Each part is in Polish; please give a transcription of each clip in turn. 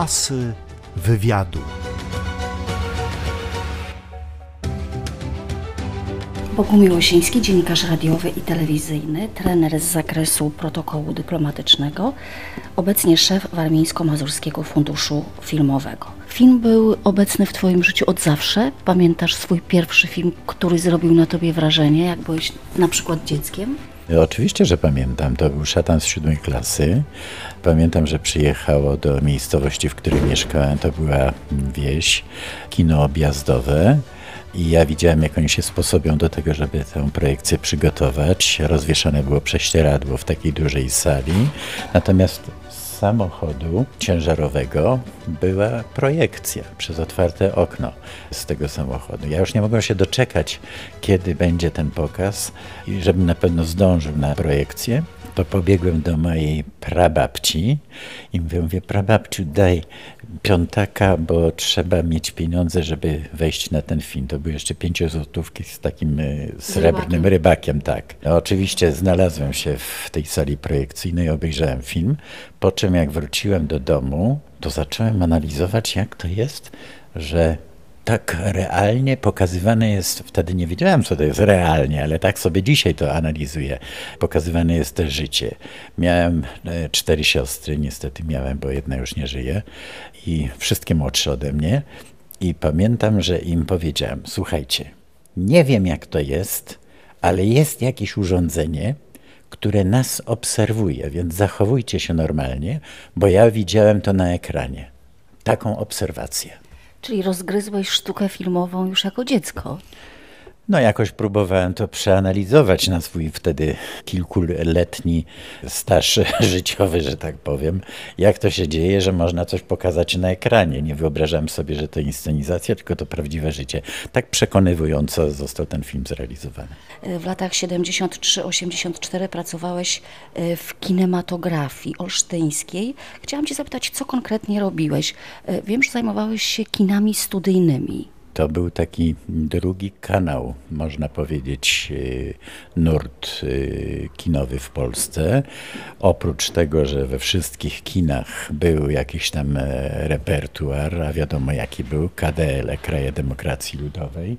Asy wywiadu. Bogumił Miłosiński, dziennikarz radiowy i telewizyjny, trener z zakresu protokołu dyplomatycznego, obecnie szef Warmińsko-Mazurskiego Funduszu Filmowego. Film był obecny w Twoim życiu od zawsze. Pamiętasz swój pierwszy film, który zrobił na Tobie wrażenie, jak byłeś na przykład dzieckiem? Oczywiście, że pamiętam. To był szatan z siódmej klasy. Pamiętam, że przyjechało do miejscowości, w której mieszkałem. To była wieś, kino objazdowe. I ja widziałem, jak oni się sposobią do tego, żeby tę projekcję przygotować. Rozwieszane było prześcieradło w takiej dużej sali. Natomiast samochodu ciężarowego była projekcja przez otwarte okno z tego samochodu. Ja już nie mogłem się doczekać, kiedy będzie ten pokaz i żebym na pewno zdążył na projekcję to pobiegłem do mojej prababci i mówię, mówię prababciu daj piątaka, bo trzeba mieć pieniądze, żeby wejść na ten film. To były jeszcze pięciozłotówki z takim e, srebrnym rybakiem, rybakiem tak. No, oczywiście znalazłem się w tej sali projekcyjnej, obejrzałem film, po czym jak wróciłem do domu, to zacząłem analizować, jak to jest, że tak realnie pokazywane jest, wtedy nie wiedziałem, co to jest realnie, ale tak sobie dzisiaj to analizuję. Pokazywane jest to życie. Miałem e, cztery siostry, niestety miałem, bo jedna już nie żyje i wszystkie młodsze ode mnie. I pamiętam, że im powiedziałem: Słuchajcie, nie wiem jak to jest, ale jest jakieś urządzenie, które nas obserwuje, więc zachowujcie się normalnie, bo ja widziałem to na ekranie. Taką obserwację. Czyli rozgryzłeś sztukę filmową już jako dziecko. No jakoś próbowałem to przeanalizować na swój wtedy kilkuletni staż życiowy, że tak powiem. Jak to się dzieje, że można coś pokazać na ekranie. Nie wyobrażałem sobie, że to inscenizacja, tylko to prawdziwe życie. Tak przekonywująco został ten film zrealizowany. W latach 73-84 pracowałeś e, w kinematografii olsztyńskiej. Chciałam cię zapytać, co konkretnie robiłeś? E, wiem, że zajmowałeś się kinami studyjnymi. To był taki drugi kanał, można powiedzieć, y, nurt y, kinowy w Polsce. Oprócz tego, że we wszystkich kinach był jakiś tam e, repertuar, a wiadomo jaki był, KDL, Kraje Demokracji Ludowej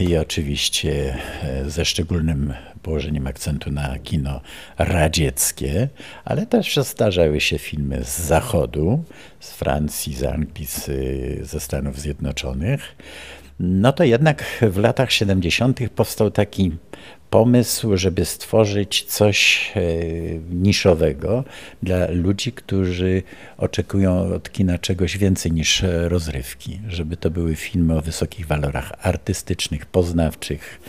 i oczywiście e, ze szczególnym położeniem akcentu na kino radzieckie, ale też zdarzały się filmy z zachodu, z Francji, z Anglii, ze Stanów Zjednoczonych. No to jednak w latach 70. powstał taki pomysł, żeby stworzyć coś e, niszowego dla ludzi, którzy oczekują od kina czegoś więcej niż rozrywki, żeby to były filmy o wysokich walorach artystycznych, poznawczych.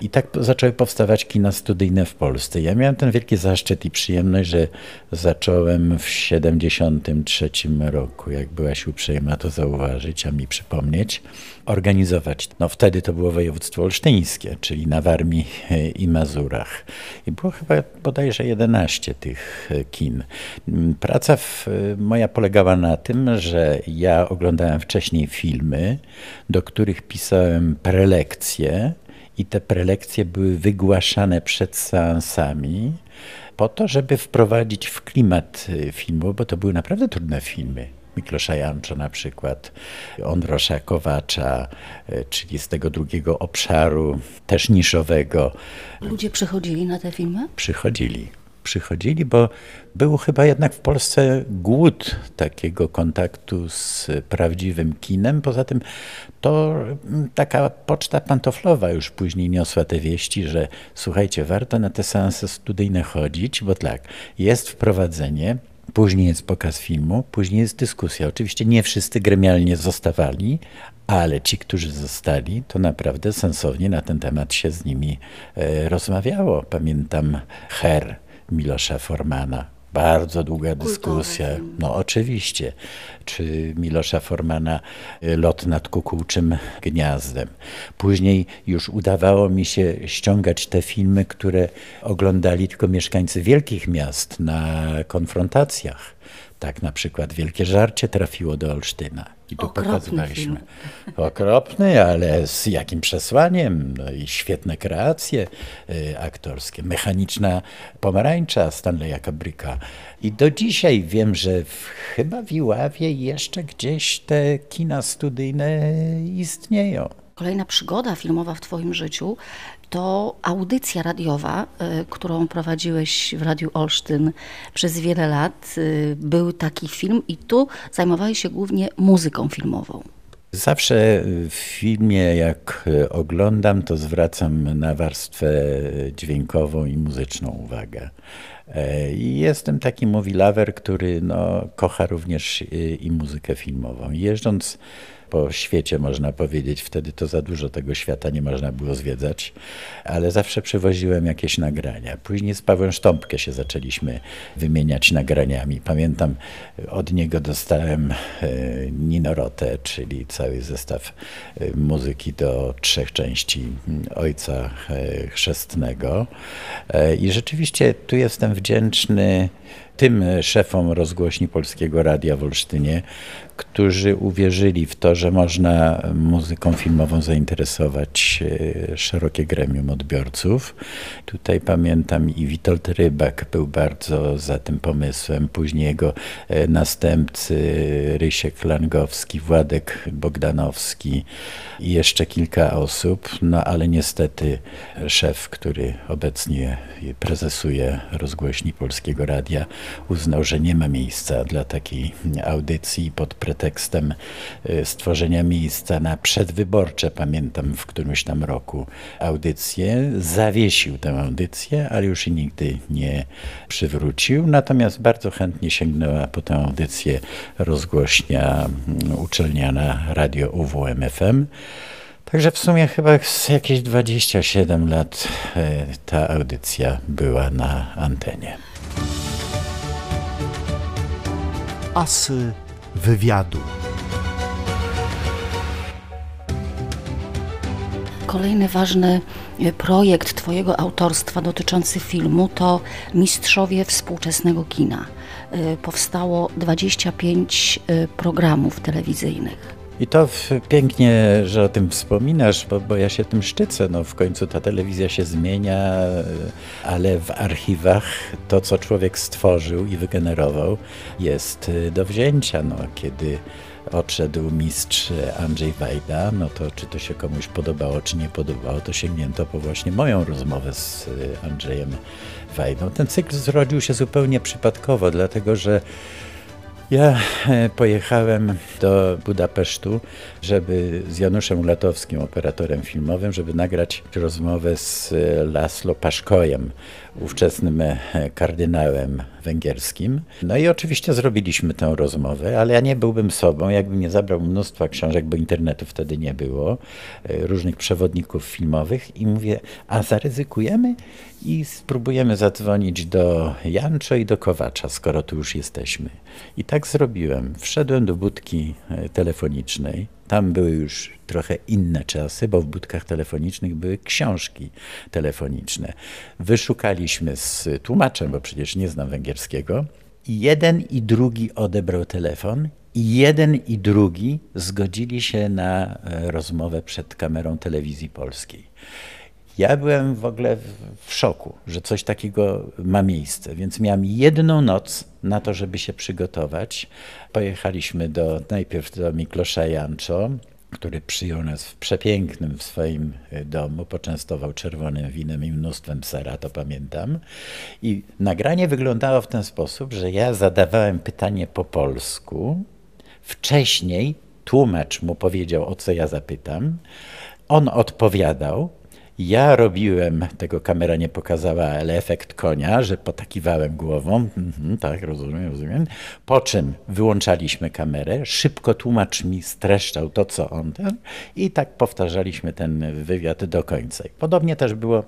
I tak zaczęły powstawać kina studyjne w Polsce. Ja miałem ten wielki zaszczyt i przyjemność, że zacząłem w 73 roku, jak byłaś uprzejma to zauważyć, a mi przypomnieć, organizować. No wtedy to było województwo olsztyńskie, czyli na Warmii i Mazurach. I było chyba bodajże 11 tych e, kin. Mm, praca w, e, moja polegała na tym, że ja oglądałem wcześniej filmy, do których pisałem prelekcje i te prelekcje były wygłaszane przed seansami po to, żeby wprowadzić w klimat e, filmu, bo to były naprawdę trudne filmy. Miklosza Janczo na przykład, Ondrosza Kowacza, e, czyli z tego drugiego obszaru, też niszowego. Ludzie przychodzili na te filmy? Przychodzili przychodzili, bo był chyba jednak w Polsce głód takiego kontaktu z prawdziwym kinem. Poza tym to mm, taka poczta pantoflowa już później niosła te wieści, że słuchajcie, warto na te seanse studyjne chodzić, bo tak, jest wprowadzenie, Później jest pokaz filmu, później jest dyskusja. Oczywiście nie wszyscy gremialnie zostawali, ale ci, którzy zostali, to naprawdę sensownie na ten temat się z nimi e, rozmawiało. Pamiętam Her Milosza Formana, bardzo długa dyskusja. No oczywiście. Czy Milosza Formana y, Lot nad kukułczym gniazdem. Później już udawało mi się ściągać te filmy, które oglądali tylko mieszkańcy wielkich miast na konfrontacjach Tak na przykład Wielkie Żarcie trafiło do Olsztyna. I tu Okropny pokazywaliśmy. film. Okropny, ale z jakim przesłaniem? No i świetne kreacje y, aktorskie. Mechaniczna pomarańcza Stanleya Kubricka. I do dzisiaj wiem, że w, chyba w Iławie jeszcze gdzieś te kina studyjne istnieją. Kolejna przygoda filmowa w Twoim życiu to audycja radiowa, y, którą prowadziłeś w Radiu Olsztyn przez wiele lat. Y, Był taki film i tu zajmowałeś się głównie muzyką filmową. Zawsze w filmie, jak oglądam, to zwracam na warstwę dźwiękową i muzyczną uwagę. E, I jestem taki mowilawer, który no, kocha również i muzykę filmową. Jeżdżąc po świecie, można powiedzieć, wtedy to za dużo tego świata nie można było zwiedzać, ale zawsze przywoziłem jakieś nagrania. Później z Pawłem Sztąpkę się zaczęliśmy wymieniać nagraniami. Pamiętam, od niego dostałem e, Ninorotę, czyli cały zestaw e, muzyki do trzech części Ojca e, Chrzestnego. I rzeczywiście tu jestem wdzięczny tym szefom rozgłośni Polskiego Radia w Olsztynie, którzy uwierzyli w to, że można muzyką filmową zainteresować e, szerokie gremium odbiorców. Tutaj pamiętam i Witold Rybak był bardzo za tym pomysłem, później jego e, następcy Rysiek Langowski, Władek Bogdanowski i jeszcze kilka osób, no ale niestety szef, który obecnie prezesuje rozgłośni Polskiego Radia, uznał, że nie ma miejsca dla takiej audycji pod pretekstem y, stworzenia miejsca na przedwyborcze, pamiętam w którymś tam roku, audycję. Zawiesił tę audycję, ale już i nigdy nie przywrócił. Natomiast bardzo chętnie sięgnęła po tę audycję rozgłośnia mm, uczelniana Radio UWMFM. Także w sumie chyba jakieś 27 lat e, ta audycja była na antenie. Asy wywiadu. Kolejny ważny e, projekt Twojego autorstwa dotyczący filmu to Mistrzowie Współczesnego Kina. E, Powstało 25 e, programów telewizyjnych. I to pięknie, że o tym wspominasz, bo, bo ja się tym szczycę. No, w końcu ta telewizja się zmienia, ale w archiwach to, co człowiek stworzył i wygenerował, jest y, do wzięcia. No, kiedy odszedł mistrz Andrzej Wajda, no to czy to się komuś podobało, czy nie podobało, to sięgnięto po właśnie moją rozmowę z y, Andrzejem Wajdą. Ten cykl zrodził się zupełnie przypadkowo, dlatego że ja e, pojechałem do Budapesztu, żeby z Januszem Latowskim, operatorem filmowym, żeby nagrać rozmowę z e, Laszlo Paszkojem, ówczesnym e, kardynałem węgierskim. No i oczywiście zrobiliśmy tę rozmowę, ale ja nie byłbym sobą, jakbym nie zabrał mnóstwa książek, bo internetu wtedy nie było, różnych przewodników filmowych i mówię, a zaryzykujemy i spróbujemy zadzwonić do Janczo i do Kowacza, skoro tu już jesteśmy. I tak zrobiłem. Wszedłem do budki e, telefonicznej. Tam były już trochę inne czasy, bo w budkach telefonicznych były książki telefoniczne. Wyszukaliśmy z tłumaczem, bo przecież nie znam węgierskiego. I jeden i drugi odebrał telefon i jeden i drugi zgodzili się na e, rozmowę przed kamerą telewizji polskiej. Ja byłem w ogóle w szoku, że coś takiego ma miejsce, więc miałem jedną noc na to, żeby się przygotować. Pojechaliśmy do, najpierw do Miklosza Janczo, który przyjął nas w przepięknym w swoim e, domu, poczęstował czerwonym winem i mnóstwem sera, to pamiętam. I nagranie wyglądało w ten sposób, że ja zadawałem pytanie po polsku. Wcześniej tłumacz mu powiedział, o co ja zapytam. On odpowiadał, ja robiłem, tego kamera nie pokazała, ale efekt konia, że potakiwałem głową. Mhm, tak, rozumiem, rozumiem. Po czym wyłączaliśmy kamerę, szybko tłumacz mi streszczał to, co on ten i tak powtarzaliśmy ten wywiad do końca. Podobnie też było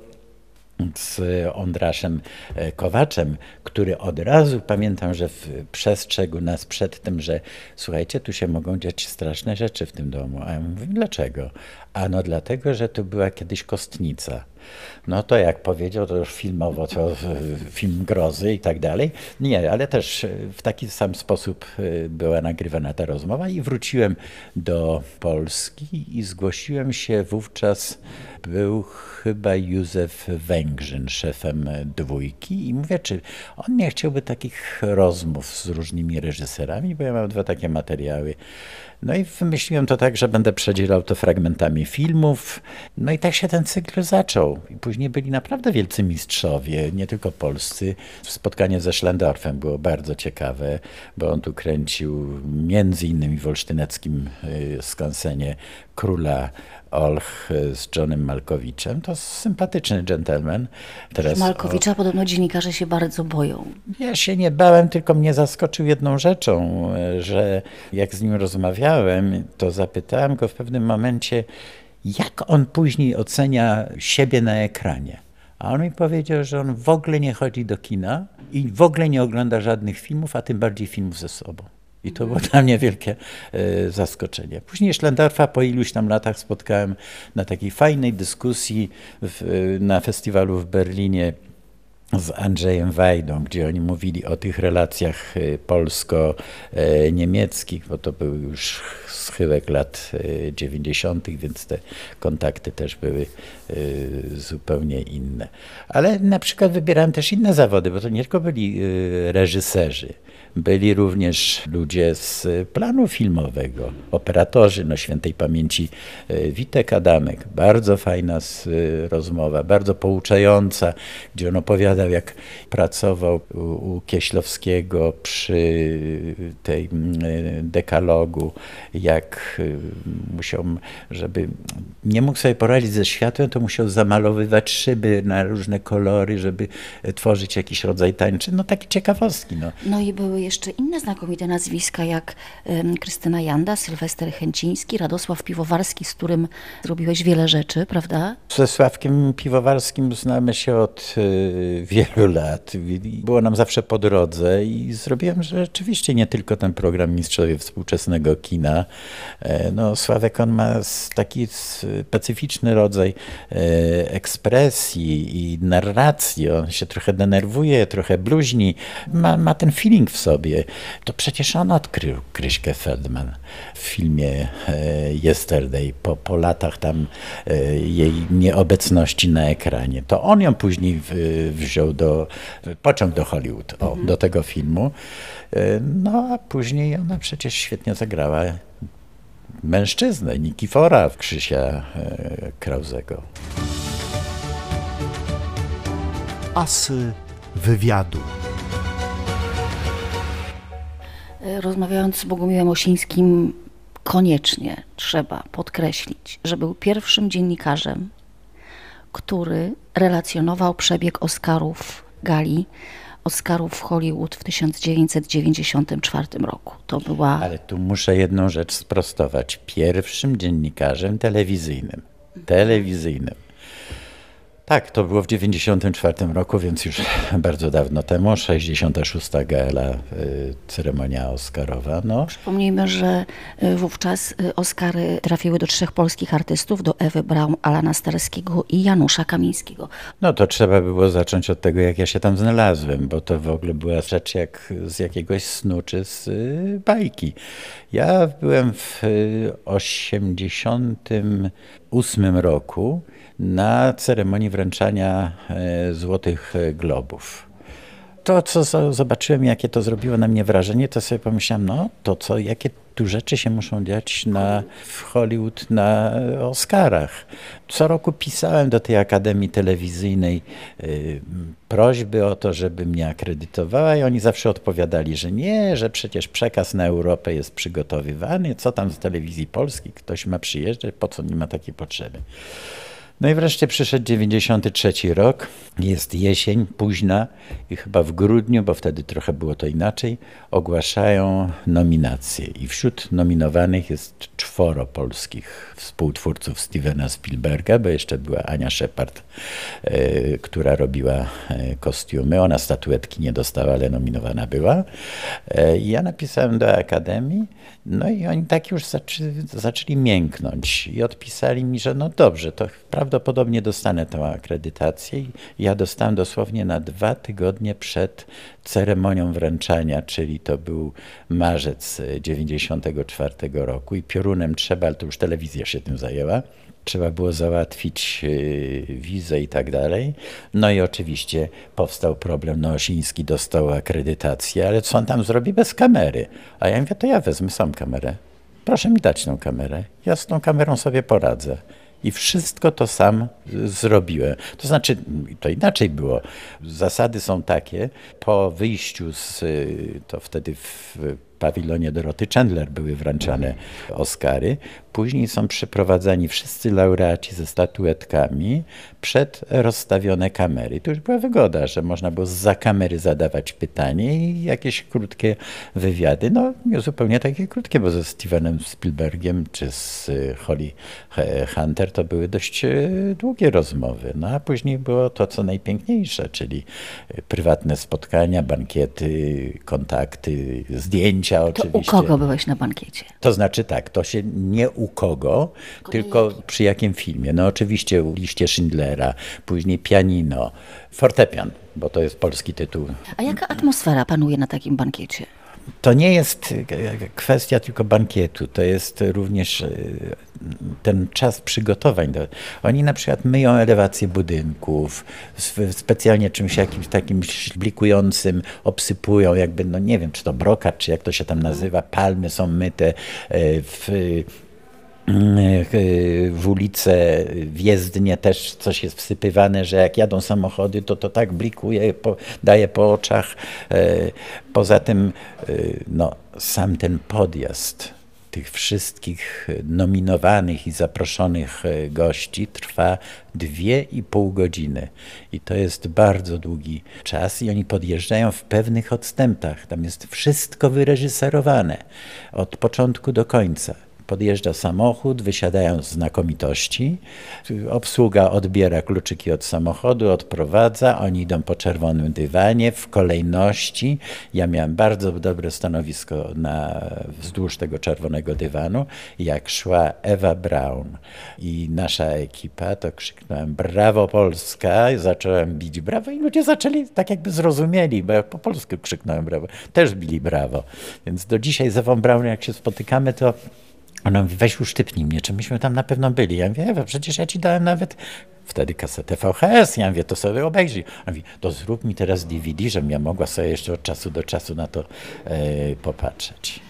z Ondraszem e, Kowaczem, który od razu pamiętam, że przestrzegł nas przed tym, że słuchajcie, tu się mogą dziać straszne rzeczy w tym domu. A ja mówię, dlaczego? A no dlatego, że tu była kiedyś kostnica. No to jak powiedział, to już filmowo, to film grozy i tak dalej. Nie, ale też w taki sam sposób była nagrywana ta rozmowa i wróciłem do Polski i zgłosiłem się wówczas, był chyba Józef Węgrzyn, szefem dwójki i mówię, czy on nie chciałby takich rozmów z różnymi reżyserami, bo ja mam dwa takie materiały. No i wymyśliłem to tak, że będę przedzielał to fragmentami filmów. No i tak się ten cykl zaczął. I później byli naprawdę wielcy mistrzowie, nie tylko polscy. Spotkanie ze Schlendorfem było bardzo ciekawe, bo on tu kręcił między innymi w olsztyneckim y, skansenie Króla Olch z Johnem Malkowiczem. To sympatyczny dżentelmen. Teraz Malkowicza podobno dziennikarze się bardzo boją. Ja się nie bałem, tylko mnie zaskoczył jedną rzeczą, że jak z nim rozmawiałem, to zapytałem go w pewnym momencie, jak on później ocenia siebie na ekranie. A on mi powiedział, że on w ogóle nie chodzi do kina i w ogóle nie ogląda żadnych filmów, a tym bardziej filmów ze sobą. I to było dla mnie wielkie e, zaskoczenie. Później Schlendorfa po iluś tam latach spotkałem na takiej fajnej dyskusji w, na festiwalu w Berlinie z Andrzejem Wajdą, gdzie oni mówili o tych relacjach e, polsko-niemieckich, bo to był już schyłek lat 90., e, więc te kontakty też były zupełnie inne. Ale na przykład wybierałem też inne zawody, bo to nie tylko byli reżyserzy. Byli również ludzie z planu filmowego, operatorzy, no świętej pamięci e, Witek Adamek. Bardzo fajna e, rozmowa, bardzo pouczająca, gdzie on opowiadał, jak pracował u, Kieślowskiego przy tej e, dekalogu, jak musiał, żeby nie mógł sobie poradzić ze światłem, to musiał zamalowywać szyby na różne kolory, żeby tworzyć jakiś rodzaj tańczy. No takie ciekawostki. No, no i były jeszcze inne znakomite nazwiska, jak Krystyna Janda, Sylwester Chęciński, Radosław Piwowarski, z którym zrobiłeś wiele rzeczy, prawda? Ze Sławkiem Piwowarskim znamy się od y, wielu lat. Było nam zawsze po drodze i zrobiłem rzeczywiście nie tylko ten program Mistrzowie Współczesnego Kina. E, no, Sławek on ma taki specyficzny rodzaj e, ekspresji i narracji. On się trochę denerwuje, trochę bluźni. Ma, ma ten feeling w sobie sobie, to przecież on odkrył Kryśkę Feldman w filmie e, Yesterday, po, po latach tam e, jej nieobecności na ekranie. To on ją później wziął do, pociąg do Hollywood, o, mhm. do tego filmu. E, no a później ona przecież świetnie zagrała mężczyznę, Nikifora w Krzysia Krauzego. Asy wywiadu. Rozmawiając z Bogumiłem Osińskim, koniecznie trzeba podkreślić, że był pierwszym dziennikarzem, który relacjonował przebieg Oscarów gali, Oscarów w Hollywood w 1994 roku. To była. Ale tu muszę jedną rzecz sprostować. Pierwszym dziennikarzem telewizyjnym. Telewizyjnym. Tak, to było w 1994 roku, więc już bardzo dawno temu, 66. gala, y, ceremonia Oscarowa. No. Przypomnijmy, że y, wówczas y, Oscary trafiły do trzech polskich artystów, do Ewy Braun, Alana Starskiego i Janusza Kamińskiego. No to trzeba było zacząć od tego, jak ja się tam znalazłem, bo to w ogóle była rzecz jak z jakiegoś snu czy z bajki. Ja byłem w 88 roku na ceremonii wręczania e, Złotych Globów. To, co zobaczyłem, jakie to zrobiło na mnie wrażenie, to sobie pomyślałem, no to co, jakie tu rzeczy się muszą dziać na, w Hollywood na Oscarach. Co roku pisałem do tej Akademii Telewizyjnej y, prośby o to, żeby mnie akredytowała i oni zawsze odpowiadali, że nie, że przecież przekaz na Europę jest przygotowywany, co tam z telewizji polskiej, ktoś ma przyjeżdżać, po co nie ma takiej potrzeby. No i wreszcie przyszedł 93 rok, jest jesień późna i chyba w grudniu, bo wtedy trochę było to inaczej, ogłaszają nominacje. I wśród nominowanych jest czworo polskich współtwórców Stevena Spielberga, bo jeszcze była Ania Shepard, e, która robiła e, kostiumy. Ona statuetki nie dostała, ale nominowana była. E, ja napisałem do Akademii, no i oni tak już zaczęli, mięknąć i odpisali mi, że no dobrze, to prawda prawdopodobnie dostanę tę akredytację. Ja dostałem dosłownie na dwa tygodnie przed ceremonią wręczania, czyli to był marzec 94 roku i piorunem trzeba, ale to już telewizja się tym zajęła, trzeba było załatwić y, wizę i tak dalej. No i oczywiście powstał problem, no Osiński dostał akredytację, ale co on tam zrobi bez kamery? A ja mówię, to ja wezmę sam kamerę. Proszę mi dać tą kamerę. Ja z tą kamerą sobie poradzę. I wszystko to sam zrobiłem. To znaczy, to inaczej było. Zasady są takie, po wyjściu z, to wtedy w pawilonie Doroty Chandler były wręczane Oscary. Później są przyprowadzani wszyscy laureaci ze statuetkami przed rozstawione kamery. To już była wygoda, że można było za kamery zadawać pytanie i jakieś krótkie wywiady. No nie zupełnie takie krótkie, bo ze Stevenem Spielbergiem czy z Holly Hunter to były dość e, długie rozmowy. No a później było to, co najpiękniejsze, czyli prywatne spotkania, bankiety, kontakty, zdjęcia oczywiście. To u kogo byłeś na bankiecie? To znaczy tak, to się nie u kogo, tylko przy jakim filmie. No oczywiście u liście Schindlera, później pianino, fortepian, bo to jest polski tytuł. A jaka atmosfera panuje na takim bankiecie? To nie jest kwestia tylko bankietu, to jest również e, ten czas przygotowań. Oni na przykład myją elewację budynków, specjalnie czymś jakimś takim blikującym obsypują, jakby, no nie wiem, czy to brokat, czy jak to się tam nazywa, palmy są myte e, w w ulice, w jezdnie też coś jest wsypywane, że jak jadą samochody, to to tak blikuje, po, daje po oczach. E, poza tym e, no, sam ten podjazd tych wszystkich nominowanych i zaproszonych e, gości trwa dwie i pół godziny. I to jest bardzo długi czas i oni podjeżdżają w pewnych odstępach. Tam jest wszystko wyreżyserowane od początku do końca podjeżdża samochód, wysiadają znakomitości, obsługa odbiera kluczyki od samochodu, odprowadza, oni idą po czerwonym dywanie w kolejności. Ja miałem bardzo dobre stanowisko na, wzdłuż tego czerwonego dywanu. Jak szła Ewa Braun i nasza ekipa, to krzyknąłem brawo Polska, zacząłem bić brawo i ludzie zaczęli tak jakby zrozumieli, bo ja po polsku krzyknąłem brawo. Też bili brawo. Więc do dzisiaj z Ewą Braun jak się spotykamy, to ona mówi, weź usztypnij mnie, czy myśmy tam na pewno byli. Ja mówię, Ewa, przecież ja ci dałem nawet wtedy kasetę VHS. Ja mówię, to sobie obejrzyj. Ona mówi, to zrób mi teraz DVD, żebym ja mogła sobie jeszcze od czasu do czasu na to e, popatrzeć.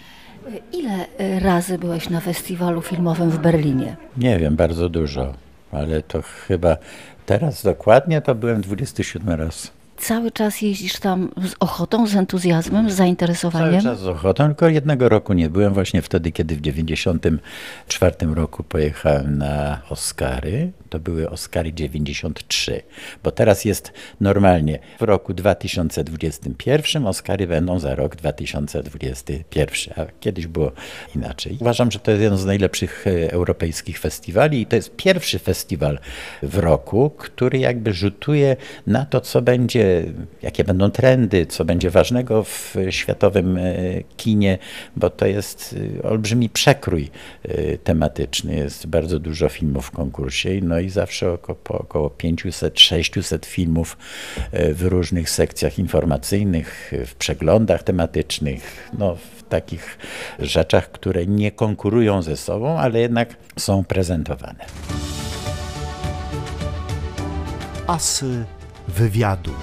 Ile e, razy byłeś na festiwalu filmowym w Berlinie? Nie wiem, bardzo dużo, ale to chyba teraz dokładnie to byłem 27 raz. Cały czas jeździsz tam z ochotą, z entuzjazmem, z zainteresowaniem? Cały czas z ochotą, tylko jednego roku nie byłem, właśnie wtedy, kiedy w 94 roku pojechałem na Oscary. To były Oscary 93, bo teraz jest normalnie w roku 2021, Oscary będą za rok 2021, a kiedyś było inaczej. Uważam, że to jest jeden z najlepszych e, europejskich festiwali i to jest pierwszy festiwal w roku, który jakby rzutuje na to, co będzie jakie będą trendy, co będzie ważnego w światowym e, kinie, bo to jest e, olbrzymi przekrój tematyczny. Jest bardzo dużo filmów w konkursie, no i zawsze około, około 500-600 filmów w różnych sekcjach informacyjnych, w przeglądach tematycznych, no, w takich rzeczach, które nie konkurują ze sobą, ale jednak są prezentowane. Asy wywiadu.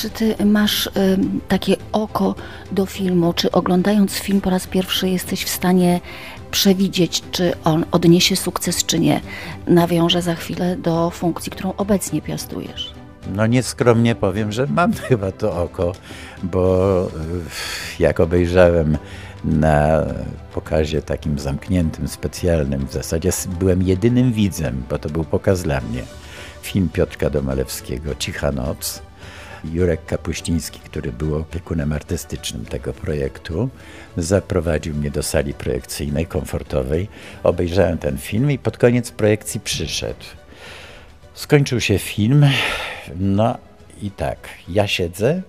Czy ty masz takie oko do filmu? Czy oglądając film po raz pierwszy jesteś w stanie przewidzieć, czy on odniesie sukces, czy nie? Nawiążę za chwilę do funkcji, którą obecnie piastujesz. No nieskromnie powiem, że mam chyba to oko, bo y, jak obejrzałem na pokazie takim zamkniętym, specjalnym, w zasadzie byłem jedynym widzem, bo to był pokaz dla mnie. Film Piotrka Domalewskiego, Cicha Noc, Jurek Kapuściński, który był opiekunem artystycznym tego projektu, zaprowadził mnie do sali projekcyjnej, komfortowej. Obejrzałem ten film i pod koniec projekcji przyszedł. Skończył się film, no i tak, ja siedzę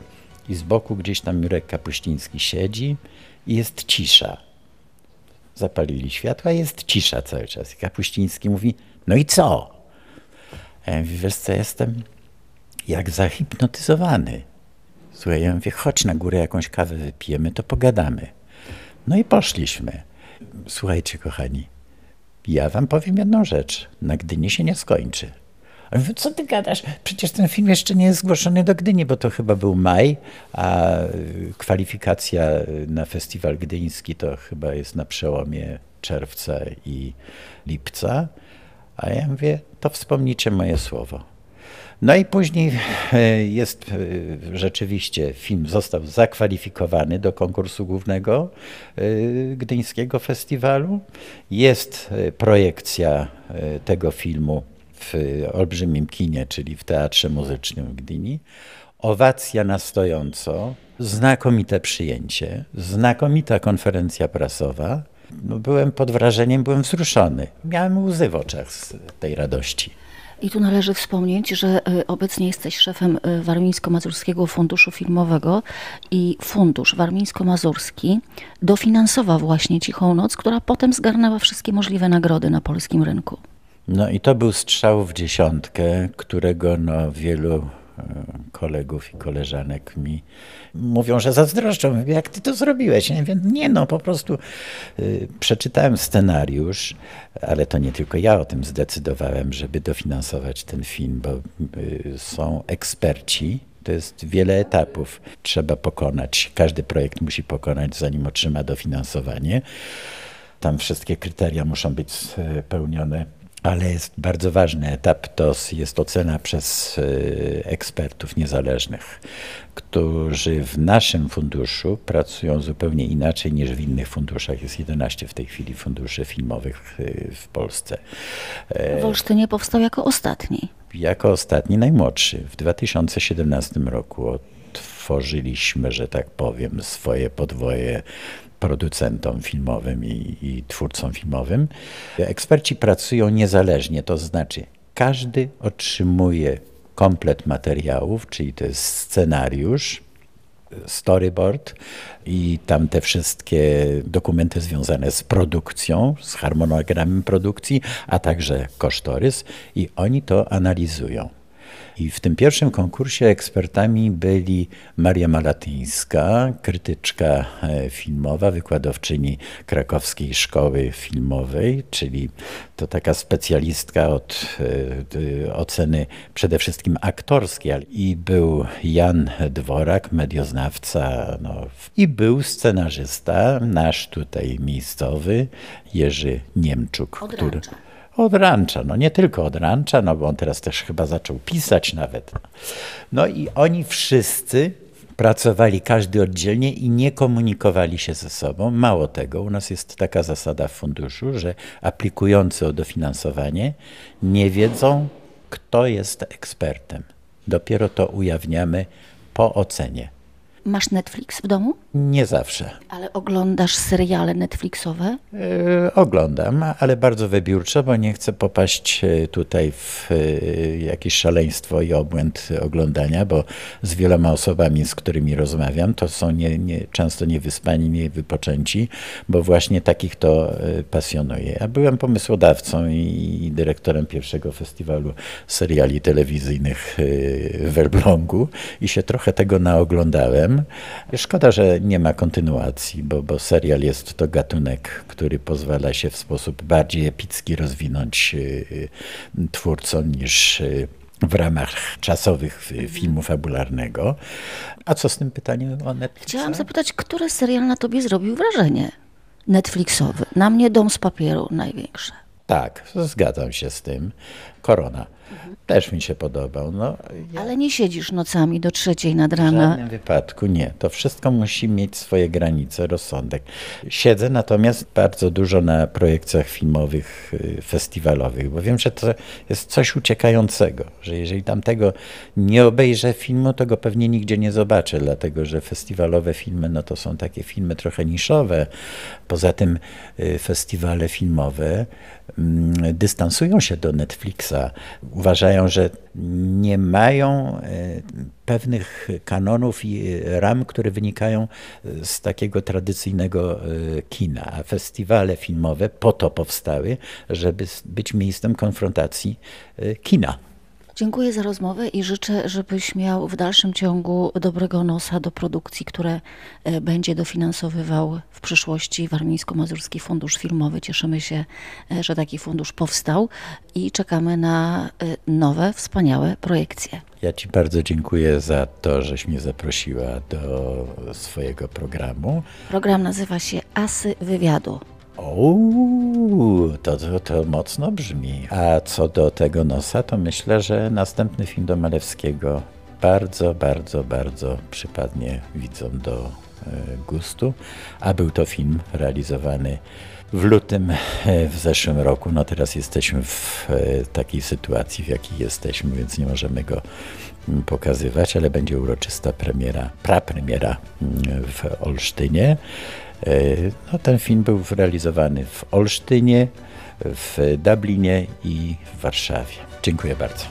i z boku gdzieś tam Jurek Kapuściński siedzi i jest cisza. zapalili światła, jest cisza cały czas. Kapuściński mówi, no i co? Ja mówię, wiesz co, jestem jak zahipnotyzowany. Słuchaj, ja mówię, chodź na górę, jakąś kawę wypijemy, to pogadamy. No i poszliśmy. Słuchajcie, kochani, ja wam powiem jedną rzecz. Na Gdyni się nie skończy. A mówię, co ty gadasz? Przecież ten film jeszcze nie jest zgłoszony do Gdyni, bo to chyba był maj, a kwalifikacja na festiwal gdyński to chyba jest na przełomie czerwca i lipca. A ja mówię, to wspomnijcie moje słowo. No i później e, jest e, rzeczywiście film został zakwalifikowany do konkursu głównego e, Gdyńskiego Festiwalu. Jest projekcja tego filmu w olbrzymim kinie, czyli w Teatrze Muzycznym w Gdyni. Owacja na stojąco, znakomite przyjęcie, znakomita konferencja prasowa. No, byłem pod wrażeniem, byłem wzruszony. Miałem łzy w oczach z tej radości. I tu należy wspomnieć, że y, obecnie jesteś szefem y, Warmińsko-Mazurskiego Funduszu Filmowego i Fundusz Warmińsko-Mazurski dofinansował właśnie Cichą Noc, która potem zgarnęła wszystkie możliwe nagrody na polskim rynku. No i to był strzał w dziesiątkę, którego no wielu kolegów i koleżanek mi mówią, że zazdroszczą. Jak ty to zrobiłeś? Ja mówię, nie no, po prostu y, przeczytałem scenariusz, ale to nie tylko ja o tym zdecydowałem, żeby dofinansować ten film, bo y, są eksperci, to jest wiele etapów. Trzeba pokonać, każdy projekt musi pokonać, zanim otrzyma dofinansowanie. Tam wszystkie kryteria muszą być spełnione ale jest bardzo ważny etap, to jest ocena przez e, ekspertów niezależnych, którzy w naszym funduszu pracują zupełnie inaczej niż w innych funduszach. Jest 11 w tej chwili funduszy filmowych e, w Polsce. W Olsztynie powstał jako ostatni. Jako ostatni, najmłodszy. W 2017 roku otworzyliśmy, że tak powiem, swoje podwoje producentom filmowym i, i twórcom filmowym. Eksperci pracują niezależnie, to znaczy każdy otrzymuje komplet materiałów, czyli to jest scenariusz, storyboard i tam te wszystkie dokumenty związane z produkcją, z harmonogramem produkcji, a także kosztorys i oni to analizują. I w tym pierwszym konkursie ekspertami byli Maria Malatyńska, krytyczka e, filmowa, wykładowczyni Krakowskiej Szkoły Filmowej, czyli to taka specjalistka od e, oceny przede wszystkim aktorskiej. I był Jan Dworak, medioznawca, no, i był scenarzysta, nasz tutaj miejscowy, Jerzy Niemczuk, Od który... Od rancza, no nie tylko od rancza, no bo on teraz też chyba zaczął pisać nawet. No i oni wszyscy pracowali każdy oddzielnie i nie komunikowali się ze sobą. Mało tego, u nas jest taka zasada w funduszu, że aplikujący o dofinansowanie nie wiedzą, kto jest ekspertem. Dopiero to ujawniamy po ocenie. Masz Netflix w domu? Nie zawsze. Ale oglądasz seriale Netflixowe? Yy, oglądam, ale bardzo wybiórczo, bo nie chcę popaść e, tutaj w yy, jakieś szaleństwo i obłęd oglądania, bo z wieloma osobami, z którymi rozmawiam, to są nie, nie, często niewyspani, niewypoczęci, bo właśnie takich to pasjonuje. Ja byłem pomysłodawcą i, i dyrektorem pierwszego festiwalu seriali telewizyjnych w Elblągu i się trochę tego naoglądałem. Szkoda, że nie ma kontynuacji, bo, bo serial jest to gatunek, który pozwala się w sposób bardziej epicki rozwinąć y, y, twórcom niż y, w ramach czasowych filmu fabularnego. A co z tym pytaniem o Netflixa? Chciałam zapytać, który serial na tobie zrobił wrażenie? Netflixowy. Na mnie Dom z papieru największe. Tak, zgadzam się z tym. Korona. Też mi się podobał. No, ja Ale nie siedzisz nocami do trzeciej nad w rana. żadnym wypadku nie. To wszystko musi mieć swoje granice, rozsądek. Siedzę natomiast bardzo dużo na projekcjach filmowych, y, festiwalowych, bo wiem, że to jest coś uciekającego, że jeżeli tam tego nie obejrzę filmu, to go pewnie nigdzie nie zobaczę, dlatego że festiwalowe filmy no to są takie filmy trochę niszowe. Poza tym y, festiwale filmowe mm, dystansują się do Netflixa uważają, że nie mają e, pewnych kanonów i ram, które wynikają z takiego tradycyjnego e, kina. A festiwale filmowe po to powstały, żeby być miejscem konfrontacji e, kina. Dziękuję za rozmowę i życzę, żebyś miał w dalszym ciągu dobrego nosa do produkcji, które e, będzie dofinansowywał w przyszłości Warmińsko-Mazurski Fundusz Filmowy. Cieszymy się, e, że taki fundusz powstał i czekamy na e, nowe, wspaniałe projekcje. Ja Ci bardzo dziękuję za to, żeś mnie zaprosiła do swojego programu. Program nazywa się Asy Wywiadu. O, to, to, to mocno brzmi. A co do tego nosa, to myślę, że następny film do Malewskiego bardzo, bardzo, bardzo przypadnie widzom do e, gustu. A był to film realizowany w lutym e, w zeszłym roku. No teraz jesteśmy w e, takiej sytuacji, w jakiej jesteśmy, więc nie możemy go mm, pokazywać, ale będzie uroczysta premiera, prapremiera mm, w Olsztynie. E, no, ten film był realizowany w Olsztynie, w Dublinie i w Warszawie. Dziękuję bardzo.